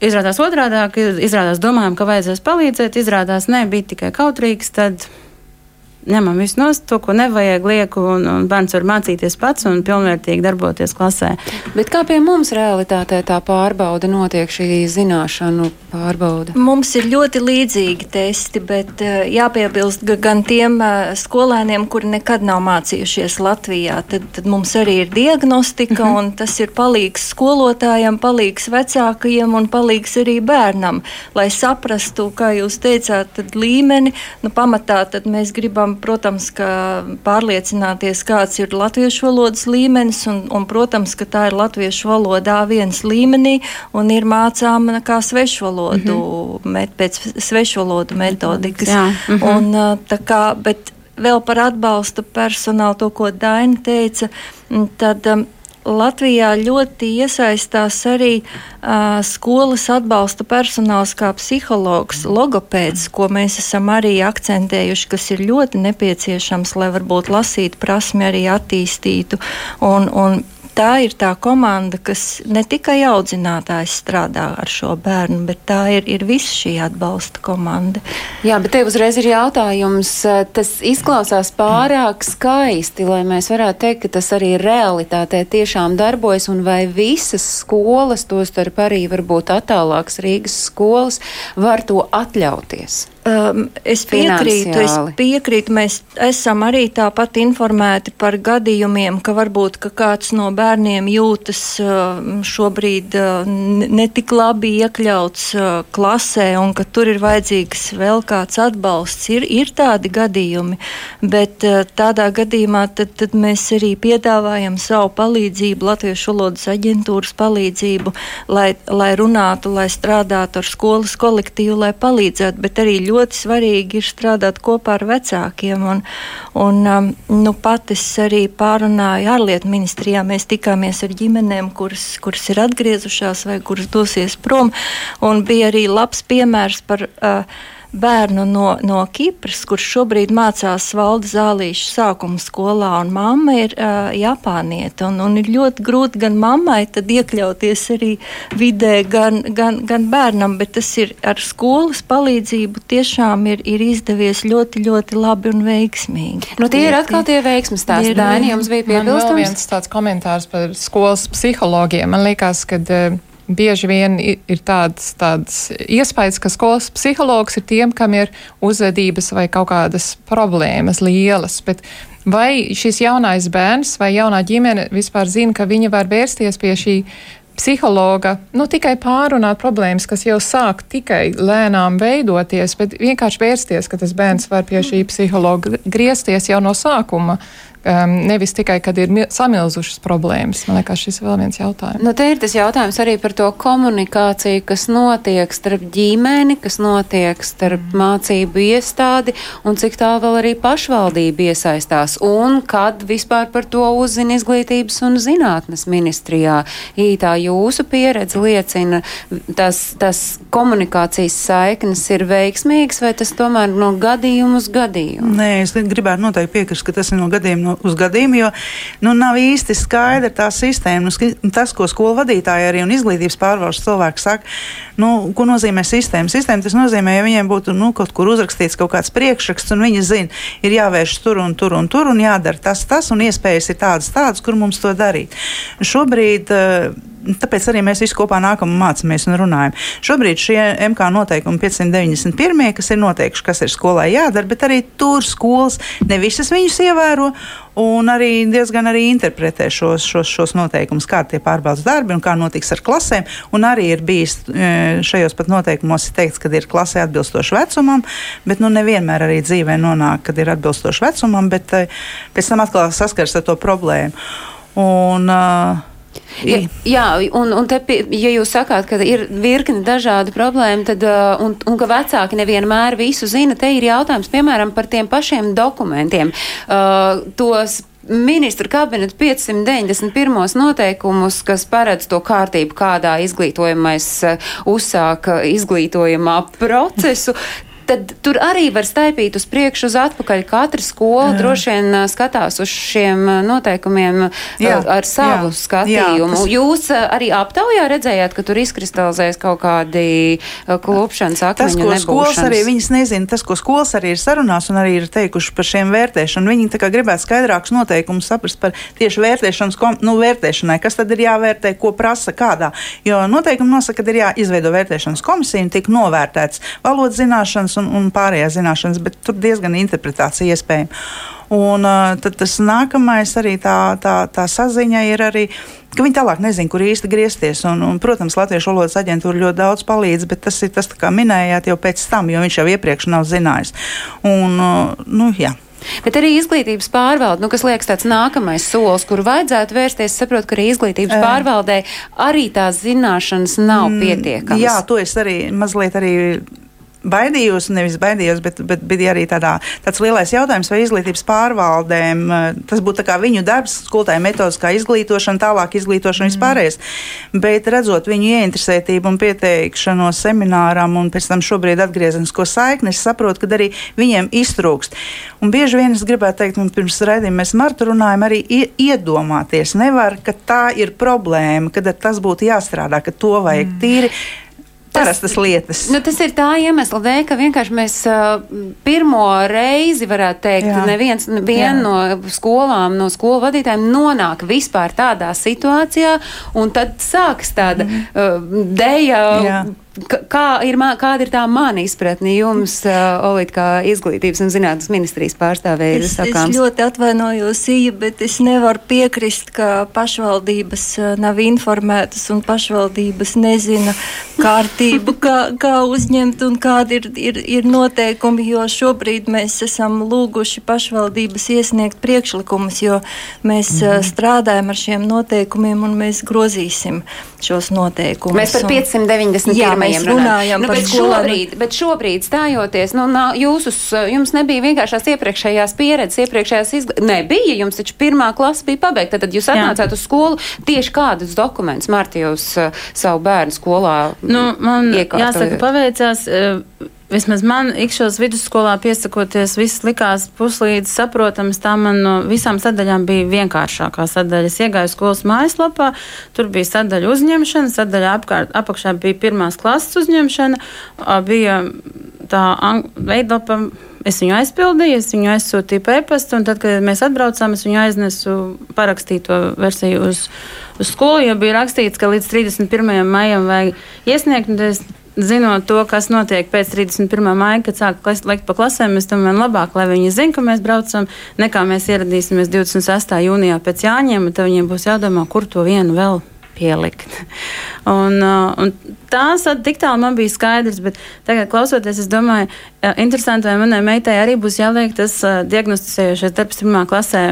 Izrādās otrādi, izrādās domājam, ka vajadzēs palīdzēt, izrādās nē, bija tikai kautrīgs, tad ņemam visu nost, to, ko nevajag, lieku, un, un bērns var mācīties pats un pilnvērtīgi darboties klasē. Bet kā pie mums realitātē tā pārbauda notiek, šī zināšanu pārbauda? Mums ir ļoti līdzīgi testi, bet uh, jāpiebilst ka gan tiem uh, skolēniem, kuri nekad nav mācījušies Latvijā, tad, tad mums arī ir diagnostika, -hmm. un tas ir palīgs skolotājiem, palīgs vecākajiem un palīgs arī bērnam, lai saprastu, kā jūs teicāt, tad līmeni, nu pamatā tad mēs gribam protams, pārliecināties, kāds ir latviešu valodas līmenis, un, un, protams, ka tā ir latviešu valodā viens līmenī un ir mācāma kā svešvalodu, mm -hmm. met, pēc svešvalodu metodikas. Jā. Mm -hmm. un, kā, bet vēl par atbalsta personālu, to, ko Daina teica, tad um, Latvijā ļoti iesaistās arī uh, skolas atbalsta personāls, kā psihologs, logopēds, ko mēs esam arī akcentējuši, kas ir ļoti nepieciešams, lai varbūt lasīt prasmi arī attīstītu. Un, un tā ir tā komanda, kas ne tikai audzinātājs strādā ar šo bērnu, bet tā ir, ir visa šī atbalsta komanda. Jā, bet te uzreiz ir jautājums, tas izklausās pārāk skaisti, lai mēs varētu teikt, ka tas arī realitātē tiešām darbojas, un vai visas skolas, tostarp arī varbūt attālākas Rīgas skolas, var to atļauties? Um, es piekrītu, es piekrītu. Mēs esam arī tāpat informēti par gadījumiem, ka varbūt ka kāds no bērniem jūtas uh, šobrīd uh, netik labi iekļauts uh, klasē un ka tur ir vajadzīgs vēl kāds atbalsts. Ir, ir tādi gadījumi, bet uh, tādā gadījumā tad, tad mēs arī piedāvājam savu palīdzību, Latviešu valodas aģentūras palīdzību, lai, lai runātu, lai strādātu ar skolas kolektīvu, lai palīdzētu, bet arī ļoti svarīgi ir strādāt kopā ar vecākiem. Un, un, um, nu, pat es arī pārunāju ārlietu ministrijā. Mēs tikāmies ar ģimenēm, kuras, kuras ir atgriezušās vai kuras dosies prom. Un bija arī labs piemērs par. Uh, bērnu no, no Kipras, kurš šobrīd mācās valda zālīšu sākuma skolā, un mamma ir uh, Japānieta. Un, un ir ļoti grūti gan mammai iekļauties arī vidē, gan, gan, gan bērnam, bet tas ir ar skolas palīdzību tiešām ir, ir izdevies ļoti, ļoti labi un veiksmīgi. Nu, tie ir atkal tie veiksmes stāsti. Dāni, jums bija piebilstams? Man vēl viens tāds komentārs par skolas psihologiem. Man liekas, ka uh, bieži vien ir tāds, tāds iespējas, ka skolas psihologs ir tiem, kam ir uzvedības vai kaut kādas problēmas lielas. Bet vai šis jaunais bērns vai jaunā ģimene vispār zina, ka viņi var vērsties pie šī psihologa nu, tikai pārunāt problēmas, kas jau sāk tikai lēnām veidoties, bet vienkārši vērsties, ka tas bērns var pie šī psihologa griezties jau no sākuma. Um, nevis tikai, kad ir samilzušas problēmas. Man liekas, šis ir vēl viens jautājums. Nu, te ir tas jautājums arī par to komunikāciju, kas notiek starp ģimeni, kas notiek starp mm. mācību iestādi un cik tā vēl arī pašvaldība iesaistās. Un kad vispār par to uzzina izglītības un zinātnes ministrijā. Ītā jūsu pieredze liecina, tas, tas komunikācijas saiknes ir veiksmīgas vai tas tomēr no gadījuma uz gadījumu? Nē, es gribētu noteikti piekrist, ka tas ir no gadījuma no, uz gadījumu, jo nu, nav īsti skaidra tā sistēma. Nu, tas, ko skolu vadītāji arī un izglītības pārvaldes cilvēki saka, nu, ko nozīmē sistēma? Sistēma tas nozīmē, ja viņiem būtu nu, kaut kur uzrakstīts kaut kāds priekšraksts, un viņi zina, ir jāvērš tur un tur un tur un jādara tas, tas, un iespējas ir tādas, tādas, kur mums to darīt. Šobrīd uh, Tāpēc arī mēs visi kopā nākam mācāmies un runājam. Šobrīd šie MK noteikumi 591, kas ir noteikti, kas ir skolai jādara, bet arī tur skolas ne visas viņus ievēro un arī diezgan arī interpretē šos, šos, šos noteikumus, kā tie pārbaudas darbi un kā notiks ar klasēm. Un arī ir bijis e, šajos pat noteikumos teikts, ka ir klasē atbilstoši vecumam, bet nu nevienmēr arī dzīvē nonāk, kad ir atbilstoši vecumam, bet e, pēc tam atkal saskars ar to problēmu. Un, uh, Ja, jā, un, un te, ja jūs sakāt, ka ir virkni dažādu problēmu, tad, uh, un, un ka vecāki nevienmēr visu zina, te ir jautājums, piemēram, par tiem pašiem dokumentiem. Uh, tos ministra kabineta 591. noteikumus, kas paredz to kārtību, kādā izglītojamais uh, uzsāka izglītojamā procesu. Tad tur arī var staipīt uz priekšu, uz atpakaļ. Katra skola jā. droši vien skatās uz šiem noteikumiem jā. ar savu jā. skatījumu. Jā, tas... Jūs arī aptaujā redzējāt, ka tur izkristalizējas kaut kādi klupšanas akmeņi. Tas, ko nebūšanas. skolas arī viņas nezina, tas, ko skolas arī ir sarunās un arī ir teikuši par šiem vērtēšanu, viņi tā kā gribētu skaidrākus noteikumus saprast par tieši vērtēšanas, nu, vērtēšanai, kas tad ir jāvērtē, ko prasa kādā. Jo noteikumi nosaka, ka ir jāizveido vērtēšanas komisija un tiek novērtēts valodas zināšanas un, un pārējās zināšanas, bet tur diezgan interpretācija iespējama. Un uh, tad tas nākamais arī tā, tā, tā saziņa ir arī ka viņi tālāk nezina, kur īsti griezties. Un, un, protams, Latviešu valodas aģentūra ļoti daudz palīdz, bet tas ir tas, kā minējāt, jau pēc tam, jo viņš jau iepriekš nav zinājis. Un, nu, jā. Bet arī izglītības pārvalde, nu, kas liekas tāds nākamais solis, kur vajadzētu vērsties, saprotu, ka arī izglītības e. pārvaldē arī tās zināšanas nav mm, pietiekamas. Jā, to es arī mazliet arī baidījos, nevis baidījos, bet, bet bija arī tādā, tāds lielais jautājums, vai izglītības pārvaldēm eh, tas būtu viņu darbs, skolotāja metodiskā izglītošana, tālāk izglītošana mm. vispārējais. Bet redzot viņu ieinteresētību un pieteikšanos semināram un pēc tam šobrīd atgriezenisko saikni, es saprotu, ka arī viņiem iztrūkst. Un bieži vien es gribētu teikt, un pirms raidījuma mēs Martu runājam, arī iedomāties nevar, ka tā ir problēma, ka tas būtu jāstrādā, ka to vajag mm. tīri parastas lietas. Nu, tas ir tā iemesla dēļ, ka vienkārši mēs uh, pirmo reizi, varētu teikt, Jā. neviens vien no skolām, no skolu vadītājiem nonāk vispār tādā situācijā, un tad sāks tāda mm. uh, deja. Jā Kā ir, kāda ir tā mana izpratne jums, uh, Olīt, kā izglītības un zinātnes ministrijas pārstāvēja? Es, sakāms? es ļoti atvainojos, Ija, bet es nevaru piekrist, ka pašvaldības nav informētas un pašvaldības nezina kārtību, kā, kā uzņemt un kādi ir, ir, ir noteikumi, jo šobrīd mēs esam lūguši pašvaldības iesniegt priekšlikumus, jo mēs mm. strādājam ar šiem noteikumiem un mēs grozīsim šos noteikumus. Mēs par 590 jā, mēs runājam nu, par skolām. Šobrīd, bet šobrīd stājoties, nu, nā, jūsus, jums nebija vienkāršās iepriekšējās pieredzes, iepriekšējās izglītības. Nebija, jums taču pirmā klasa bija pabeigta, tad jūs atnācāt Jā. uz skolu tieši kādus dokumentus, Marti, jūs uh, savu bērnu skolā. Nu, man iekārtojat. jāsaka, paveicās. Uh, Vismaz man ikšos vidusskolā piesakoties, viss likās puslīdz saprotams. Tā man no visām sadaļām bija vienkāršākā sadaļa. Es iegāju skolas mājaslapā, tur bija sadaļa uzņemšana, sadaļa apkārt, apakšā bija pirmās klases uzņemšana, bija tā veidlapa. Es viņu aizpildīju, es viņu aizsūtīju pa e-pastu, un tad, kad mēs atbraucām, es viņu aiznesu parakstīto versiju uz, uz skolu, jo bija rakstīts, ka līdz 31. maijam vajag iesniegt zinot to, kas notiek pēc 31. maija, kad sāk lekt pa klasēm, es domāju, labāk, lai viņi zinātu, ka mēs braucam, nekā mēs ieradīsimies 26. jūnijā pēc Jāņiem, tad viņiem būs jādomā, kur to vienu vēl pielikt. Un, uh, un tās tik tālu man bija skaidrs, bet tagad klausoties, es domāju, interesanti, vai manai meitai arī būs jāliek tas uh, diagnosticējošais darbs pirmā klasē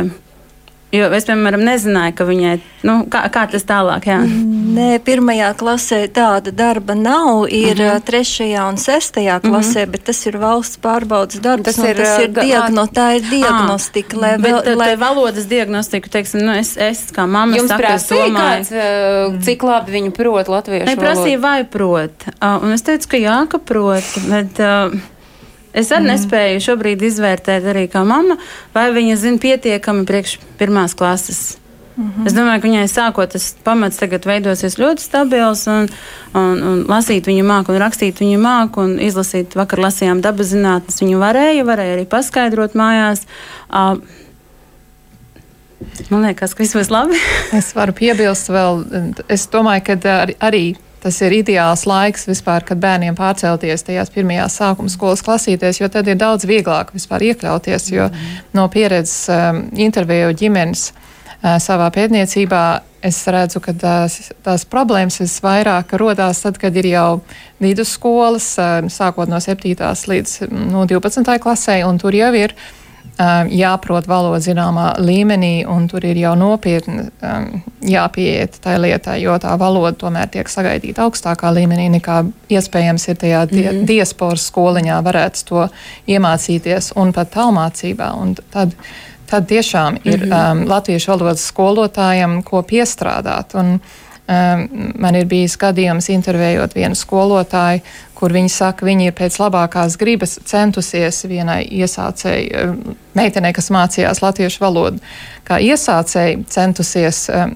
Jo es, piemēram, nezināju, ka viņai nu, kā, kā tas tālāk. Jā. Nē, pirmajā klasē tāda darba nav. Ir uh -huh. trešajā un sestajā mhm. klasē, uh -huh. bet tas ir valsts pārbaudas darbs. Tas ir, tas ir, diagno, tā ir diagnostika. À, lai, bet, vēl, lai valodas diagnostika, teiksim, nu, es, es kā mamma Jums saku, prasīja domāju, kāds, cik labi viņi prot latviešu? Ne, prasīja, vai prot. Uh, un es teicu, ka jā, ka prot. Bet, uh, Es arī mm. nespēju šobrīd izvērtēt, arī kā mamma, vai viņa zina pietiekami priekš pirmās klases. Mm -hmm. Es domāju, ka viņai sākot tas pamats tagad veidosies ļoti stabils, un, un, un lasīt viņa māku, un rakstīt viņa māku, un izlasīt vakar lasījām dabas zinātnes. Viņa varēja, varēja arī paskaidrot mājās. Uh, Man liekas, ka viss būs labi. es varu piebilst vēl, es domāju, ka arī Tas ir ideāls laiks vispār, kad bērniem pārcelties tajās pirmajās sākuma skolas klasītēs, jo tad ir daudz vieglāk vispār iekļauties. Jo mm. no pieredzes um, interviju ģimenes uh, savā pētniecībā es redzu, ka tās, tās problēmas visvairāk rodās tad, kad ir jau vidusskolas, uh, sākot no 7. līdz no 12. klasē, un tur jau ir Um, jāprot valoda zināmā līmenī, un tur ir jau nopietni um, jāpieiet tai lietai, jo tā valoda tomēr tiek sagaidīta augstākā līmenī nekā iespējams ir tajā die, mm -hmm. diasporas skoliņā varētu to iemācīties un pat tālmācībā. Un tad, tad tiešām ir mm -hmm. um, latviešu valodas skolotājiem, ko piestrādāt. Un, man ir bijis gadījums intervējot vienu skolotāju, kur viņi saka, viņi ir pēc labākās gribas centusies vienai iesācēji, um, meitenei, kas mācījās latviešu valodu, kā iesācēji centusies um,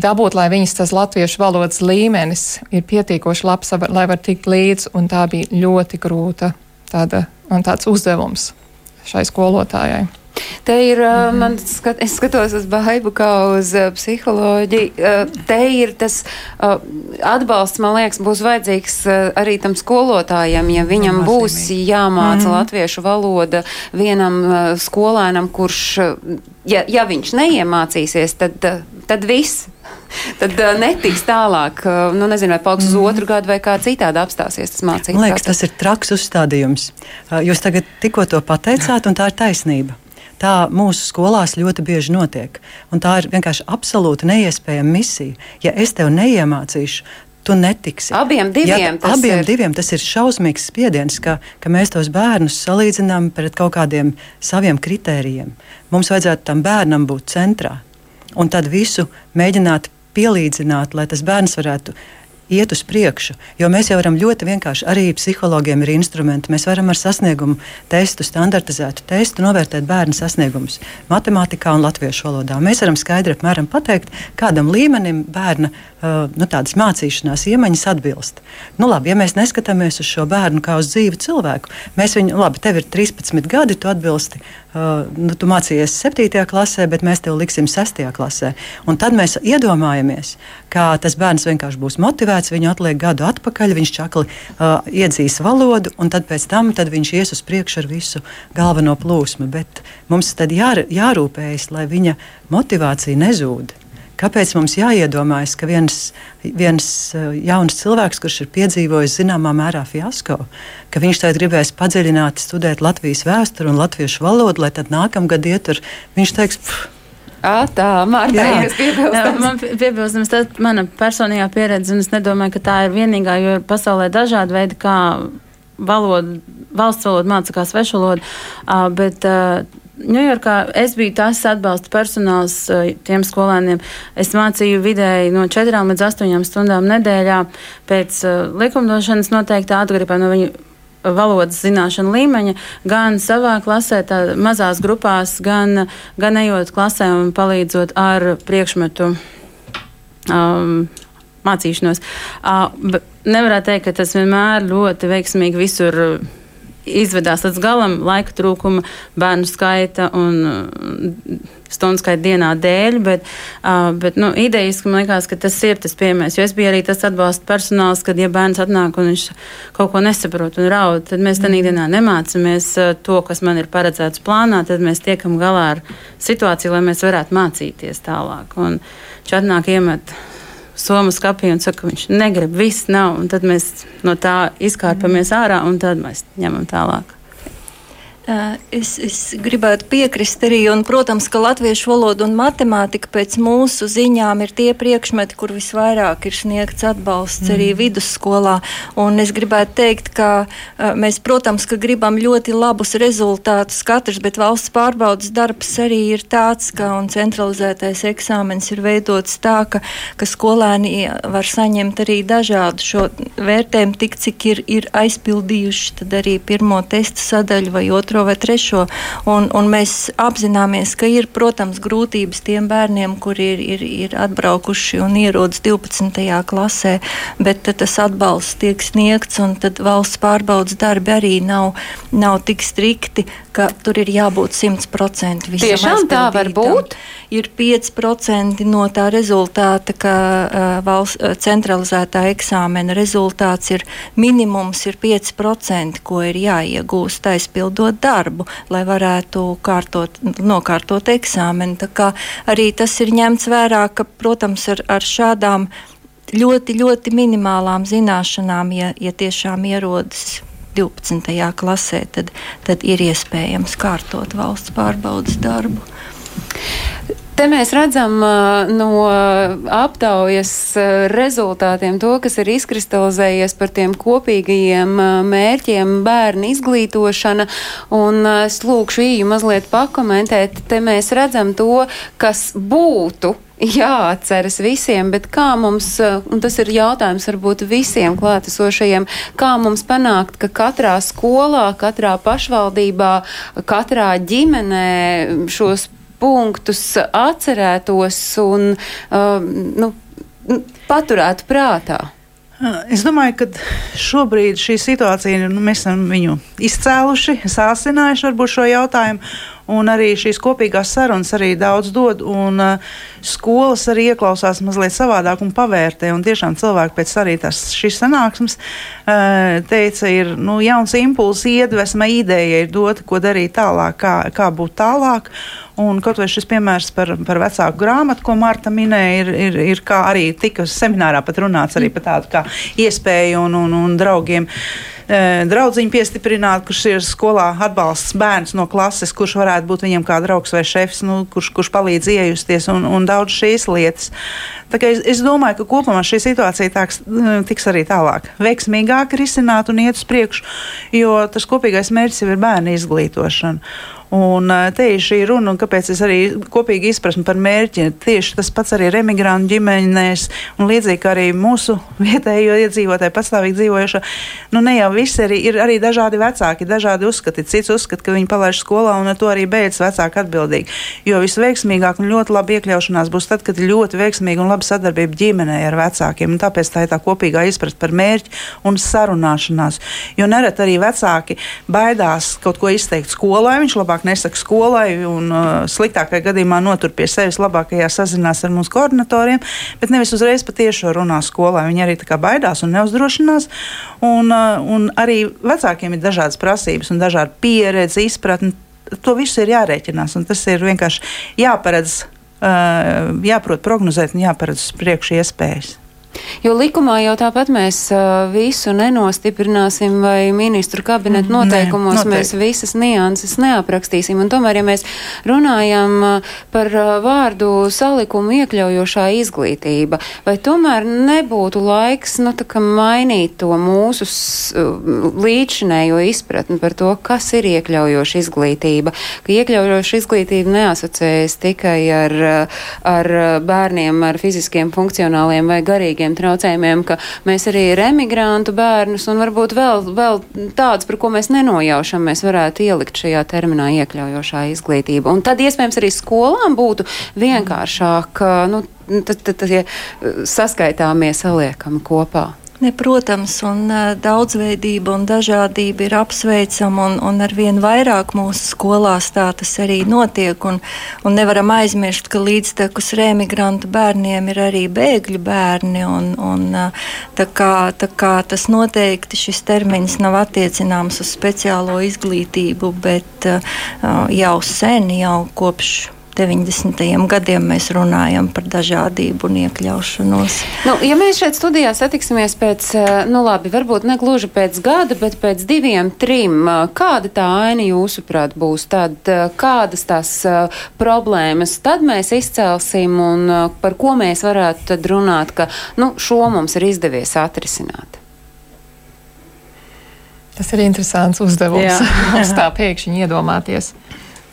dabūt, lai viņas tas latviešu valodas līmenis ir pietiekoši labs, lai var tikt līdz, un tā bija ļoti grūta tāda, tāds uzdevums šai skolotājai. Te ir, mm. man skat, es skatos uz baibu kā uz uh, psiholoģiju. Uh, te ir tas uh, atbalsts, man liekas, būs vajadzīgs uh, arī tam skolotājam, ja viņam Nozīmīgi. būs jāmāca mm. latviešu valoda vienam uh, skolēnam, kurš, uh, ja, ja viņš neiemācīsies, tad, uh, tad viss. Tad uh, netiks tālāk, uh, nu nezinu, vai paliks mm. uz otru gadu vai kā citādi apstāsies tas mācības. Man liekas, tas ir traks uzstādījums. Uh, jūs tagad tikko to pateicāt, un tā ir taisnība. Tā mūsu skolās ļoti bieži notiek. Un tā ir vienkārši absolūti neiespējama misija. Ja es tev neiemācīšu, tu netiksi. Abiem diviem, ja, tas, abiem ir. diviem tas ir šausmīgs spiediens, ka, ka mēs tos bērnus salīdzinām pret kaut kādiem saviem kritērijiem. Mums vajadzētu tam bērnam būt centrā un tad visu mēģināt pielīdzināt, lai tas bērns varētu iet uz priekšu. Jo mēs jau varam ļoti vienkārši, arī psihologiem ir instrumenti. Mēs varam ar sasniegumu testu, standartizētu testu novērtēt bērnu sasniegumus matemātikā un latviešu valodā. Mēs varam skaidri apmēram pateikt, kādam līmenim bērna nu, mācīšanās iemaņas atbilst. Nu, labi, ja mēs neskatāmies uz šo bērnu kā uz dzīvu cilvēku, mēs viņu, labi, tev ir 13 gadi, tu atbilsti nu, tu mācījies 7. klasē, bet mēs tev liksim 6. klasē. Un tad mēs iedomājamies, ka tas bērns vienkārši būs motivēts, viņu atliek gadu atpakaļ, viņš čakli uh, iedzīs valodu, un tad pēc tam tad viņš ies uz priekšu ar visu galveno plūsmu. Bet mums tad jā, jārūpējas, lai viņa motivācija nezūd. Kāpēc mums jāiedomājas, ka viens, viens eh, jauns cilvēks, kurš ir piedzīvojis zināmā mērā fiasko, ka viņš tagad gribēs padziļināt, studēt Latvijas vēsturi un latviešu valodu, lai tad nākamgad ietur, viņš teiks, pff, À, tā Marta, jā, man piebilstams, tas ir mana personīgā pieredze, un es nedomāju, ka tā ir vienīgā, jo ir pasaulē dažādi veidi, kā valoda, valsts valoda māca kā svešu valodu, bet Ņujorkā es biju tas atbalsta personāls tiem skolēniem. Es mācīju vidēji no 4 līdz 8 stundām nedēļā pēc likumdošanas noteiktā atkarībā no viņu valodas zināšanu līmeņa, gan savā klasē, tā, mazās grupās, gan, gan ejot klasē un palīdzot ar priekšmetu. Um, Mācīšanos. Uh, nevarētu teikt, ka tas vienmēr ļoti veiksmīgi visur uh, izvedās līdz galam laika trūkuma, bērnu skaita un uh, stundu skaita dienā dēļ, bet, uh, bet nu, idejiski man liekas, ka tas ir tas piemērs. Jo es biju arī tas atbalsta personāls, kad ja bērns atnāk un viņš kaut ko nesaprot un raud, tad mēs tādā dienā nemācāmies uh, to, kas man ir paredzēts plānā, tad mēs tiekam galā ar situāciju, lai mēs varētu mācīties tālāk. Un čatnāk iemet somas kapī un saka, ka viņš negrib, viss nav. Tad mēs no tā izkārpamies ārā un tad mēs ņemam tālāk. Es, es gribētu piekrist arī, un, protams, ka latviešu valoda un matemātika pēc mūsu ziņām ir tie priekšmeti, kur visvairāk ir sniegts atbalsts mm. arī vidusskolā. Un es gribētu teikt, ka mēs, protams, ka gribam ļoti labus rezultātus katrs, bet valsts pārbaudas darbs arī ir tāds, ka centralizētais eksāmens ir veidots tā, ka, ka skolēni var saņemt arī dažādu šo vērtējumu, tik cik ir, ir aizpildījuši arī pirmo testu sadaļu vai otru otro vai trešo. Un, un mēs apzināmies, ka ir, protams, grūtības tiem bērniem, kuri ir, ir, ir atbraukuši un ierodas 12. klasē, bet tas atbalsts tiek sniegts, un valsts pārbaudas darbi arī nav, nav tik strikti, ka tur ir jābūt 100% visam. Tiešām tā var būt? Ir 5% no tā rezultāta, ka uh, valsts uh, centralizētā eksāmena rezultāts ir minimums ir 5%, ko ir jāiegūst aizpildot darbu, lai varētu kārtot, nokārtot eksāmenu. Tā kā arī tas ir ņemts vērā, ka, protams, ar, ar šādām ļoti, ļoti minimālām zināšanām, ja, ja tiešām ierodas 12. klasē, tad, tad ir iespējams kārtot valsts pārbaudas darbu. Te mēs redzam no aptaujas rezultātiem to, kas ir izkristalizējies par tiem kopīgajiem mērķiem bērnu izglītošana, un es lūkšu īju mazliet pakomentēt. Te mēs redzam to, kas būtu jāatceras visiem, bet kā mums, un tas ir jautājums varbūt visiem klātesošajiem, kā mums panākt, ka katrā skolā, katrā pašvaldībā, katrā ģimenē šos punktus atcerētos un uh, nu, paturētu prātā? Es domāju, ka šobrīd šī situācija, nu, mēs esam viņu izcēluši, sāsinājuši varbūt šo jautājumu. Un arī šīs kopīgās sarunas arī daudz dod, un uh, skolas arī ieklausās mazliet savādāk un pavērtē. Un tiešām cilvēki pēc arī tās šīs sanāksmes uh, teica, ir nu, jauns impulss, iedvesma, ideja ir dota, ko darīt tālāk, kā, kā būt tālāk. Un kaut vai šis piemērs par, par vecāku grāmatu, ko Marta minēja, ir, ir, ir kā arī tika seminārā pat runāts arī par tādu kā iespēju un, un, un draugiem. E, draudziņu piestiprināt, kurš ir skolā atbalsts bērns no klases, kurš varētu būt viņam kā draugs vai šefs, nu, kurš, kurš palīdz iejusties un, un daudz šīs lietas. Es, es domāju, ka kopumā šī situācija tāks, tiks arī tālāk, veiksmīgāk risināt un iet uz priekšu, jo tas kopīgais mērķis jau ir bērnu izglītošana. Un te ir šī runa, un kāpēc es arī kopīgi izpratni par mērķi. Tieši tas pats arī ir emigrantu ģimenēs, un līdzīgi arī mūsu vietējo iedzīvotāju pastāvīgi dzīvojušo. Nu, ne jau visi arī, ir arī dažādi vecāki, dažādi uzskati. Cits uzskata, ka viņi palaiž skolā, un ar to arī beidz vecāki atbildīgi. Jo visveiksmīgāk un ļoti labi iekļaušanās būs tad, kad ir ļoti veiksmīga un laba sadarbība ģimenē ar vecākiem. Un tāpēc tā ir tā kopīgā izpratne par mērķi un sarunāšanās. Jo nereti arī vecāki baidās kaut ko izteikt skolai. Viņš labāk labāk nesaka skolai un uh, sliktākajā gadījumā notur pie sevis, labākajā sazinās ar mūsu koordinatoriem, bet nevis uzreiz patiešo runā skolā. Viņi arī tā kā baidās un neuzdrošinās. Un, uh, un arī vecākiem ir dažādas prasības un dažāda pieredze, izpratne. To visu ir jārēķinās, un tas ir vienkārši jāparedz, uh, jāprot prognozēt un jāparedz priekšu iespējas. Jo likumā jau tāpat mēs uh, visu nenostiprināsim, vai ministru kabineta mm, noteikumos Nē, mēs visas nianses neaprakstīsim. Un tomēr, ja mēs runājam uh, par uh, vārdu salikumu iekļaujošā izglītība, vai tomēr nebūtu laiks nu, mainīt to mūsu līdzinējo izpratni par to, kas ir iekļaujoša izglītība? Ka iekļaujoša izglītība neasociējas tikai ar, ar bērniem ar fiziskiem, funkcionāliem vai garīgiem psihiskiem traucējumiem, ka mēs arī ir emigrantu bērnus un varbūt vēl, vēl tāds, par ko mēs nenojaušam, mēs varētu ielikt šajā terminā iekļaujošā izglītība. Un tad iespējams arī skolām būtu vienkāršāk, nu, tad, tad, tad ja saskaitāmies saliekami kopā. Ne, protams, un daudzveidība un dažādība ir apsveicama, un, un ar vien vairāk mūsu skolās tā tas arī notiek. Un, un nevaram aizmirst, ka līdztekus remigrantu bērniem ir arī bēgļu bērni. Un, un, tā, kā, tā kā tas noteikti šis termins nav attiecināms uz speciālo izglītību, bet jau sen, jau kopš 90. gadiem mēs runājam par dažādību un iekļaušanos. Nu, ja mēs šeit studijā satiksimies pēc, eh, nu labi, varbūt ne gluži pēc gada, bet pēc diviem, trim, eh, kāda tā aina jūsuprāt būs? Tad eh, kādas tās problēmas tad mēs izcelsim un par ko mēs varētu tad runāt, ka nu, šo mums ir izdevies atrisināt? Tas ir interesants uzdevums. Mums tā pēkšņi iedomāties.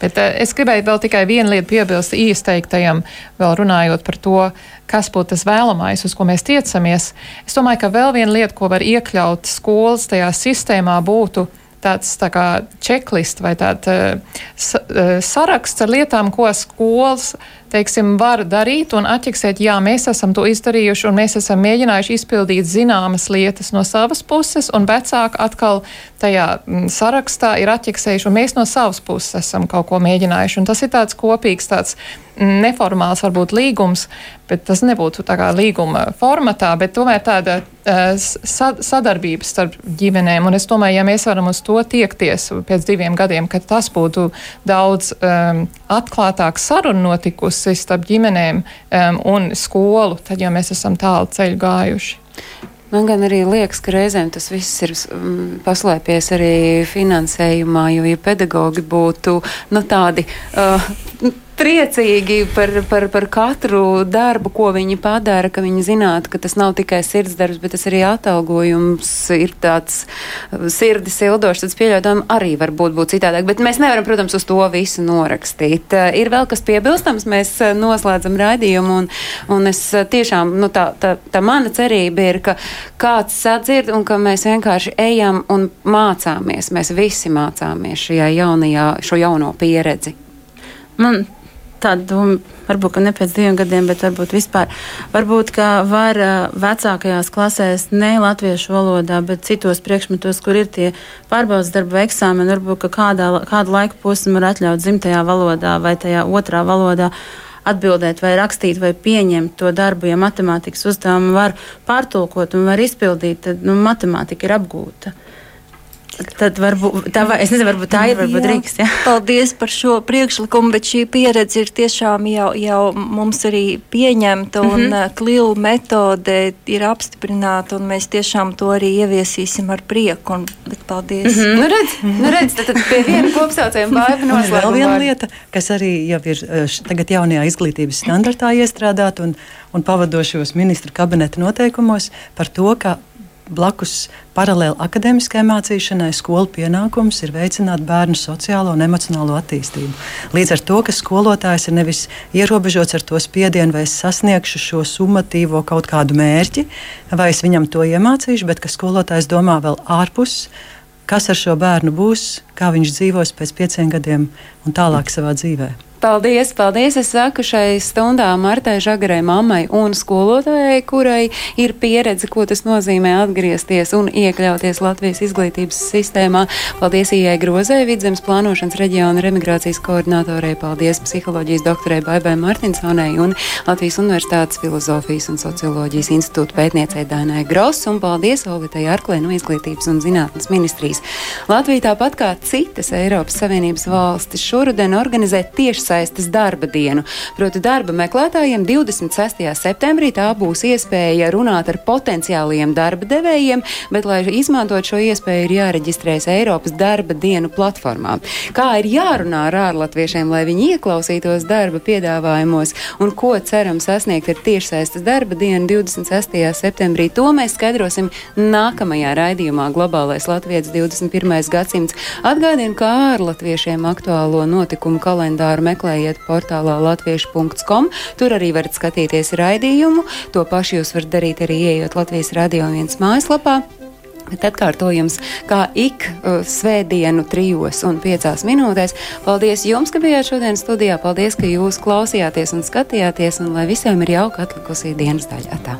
Bet uh, es gribēju vēl tikai vienu lietu piebilst īsteiktajam, vēl runājot par to, kas būtu tas vēlamais, uz ko mēs tiecamies. Es domāju, ka vēl viena lieta, ko var iekļaut skolas tajā sistēmā, būtu tāds tā kā čeklists vai tāds uh, saraksts ar lietām, ko skolas teiksim, var darīt un atķeksēt, jā, mēs esam to izdarījuši un mēs esam mēģinājuši izpildīt zināmas lietas no savas puses, un vecāki atkal tajā mm, sarakstā ir atķeksējuši, un mēs no savas puses esam kaut ko mēģinājuši. Un tas ir tāds kopīgs, tāds neformāls varbūt līgums, bet tas nebūtu tā kā līguma formatā, bet tomēr tāda uh, sadarbība starp ģimenēm. Un es domāju, ja mēs varam uz to tiekties pēc diviem gadiem, ka tas būtu daudz um, atklātāk saruna notikusi starp ģimenēm um, un skolu, tad jau mēs esam tālu ceļu gājuši. Man gan arī liekas, ka reizēm tas viss ir mm, paslēpies arī finansējumā, jo ja pedagogi būtu nu, tādi. Uh, priecīgi par, par, par katru darbu, ko viņi padara, ka viņi zinātu, ka tas nav tikai sirds darbs, bet tas arī atalgojums ir tāds sirdi sildošs, tad pieļaujam arī var būt, būt citādāk. Bet mēs nevaram, protams, uz to visu norakstīt. Ir vēl kas piebilstams, mēs noslēdzam raidījumu, un, un es tiešām, nu, tā, tā, tā mana cerība ir, ka kāds sadzird un ka mēs vienkārši ejam un mācāmies. Mēs visi mācāmies šajā jaunajā, šo jauno pieredzi. Man tāda doma, varbūt ne pēc diviem gadiem, bet varbūt vispār. Varbūt, ka var vecākajās klasēs ne latviešu valodā, bet citos priekšmetos, kur ir tie pārbaudas darba eksāmeni, varbūt kādā, kādu laiku posmu var atļaut dzimtajā valodā vai tajā otrā valodā. Atbildēt, vai rakstīt, vai pieņemt to darbu, ja matemātikas uzdevumu var pārtulkot un var izpildīt, tad nu, matemātika ir apgūta. Tad varbūt tā, es nezinu, varbūt tā ir, varbūt Rīgas. Ja? Paldies par šo priekšlikumu, bet šī pieredze ir tiešām jau, jau mums arī pieņemta un mm -hmm. klilu metode ir apstiprināta un mēs tiešām to arī ieviesīsim ar prieku. Un, bet paldies. Mm -hmm. nu, redz, nu, redz, tad, tad pie viena kopsaucējuma baiva noslēguma. Vēl viena lieta, kas arī jau ir tagad jaunajā izglītības standartā iestrādāta un, un pavadošos ministru kabineta noteikumos par to, ka blakus paralēli akadēmiskajai mācīšanai, skolu pienākums ir veicināt bērnu sociālo un emocionālo attīstību. Līdz ar to, ka skolotājs ir nevis ierobežots ar to spiedienu, vai es sasniegšu šo summatīvo kaut kādu mērķi, vai es viņam to iemācīšu, bet ka skolotājs domā vēl ārpus. Kas ar šo bērnu būs, kā viņš dzīvos pēc pieciem gadiem un tālāk savā dzīvēm? Paldies, paldies! Es saku šai stundā Martai Žagarai, mammai un skolotājai, kurai ir pieredze, ko tas nozīmē atgriezties un iekļauties Latvijas izglītības sistēmā. Paldies Ijai Grozē, vidzemes plānošanas reģiona remigrācijas koordinatorei, paldies psiholoģijas doktorei Baibai Martinsonai un Latvijas Universitātes filozofijas un socioloģijas institūta pētniecei Dainai Gross un paldies Olvitai Arklē no Izglītības un zinātnes ministrijas. Latvija tāpat kā citas Eiropas Savienības valstis šoruden organizē tieši tiešsaistes darba dienu. Proti, darba meklētājiem 26. septembrī tā būs iespēja runāt ar potenciāliem darba devējiem, bet, lai izmantot šo iespēju, ir jāreģistrējas Eiropas darba dienu platformā. Kā ir jārunā ar ārlatviešiem, lai viņi ieklausītos darba piedāvājumos un ko ceram sasniegt ar tiešsaistes darba dienu 26. septembrī, to mēs skaidrosim nākamajā raidījumā Globālais Latvijas 21. gadsimts. Atgādinu, ka ārlatviešiem aktuālo notikumu kalendāru meklējums meklējiet portālā latviešu.com. Tur arī varat skatīties raidījumu. To pašu jūs varat darīt arī ieejot Latvijas radio viens mājaslapā. Bet atkārtojums kā ik uh, svētdienu, trijos un piecās minūtēs. Paldies jums, ka bijāt šodien studijā. Paldies, ka jūs klausījāties un skatījāties, un lai visiem ir jauka atlikusī dienas daļā. Tā.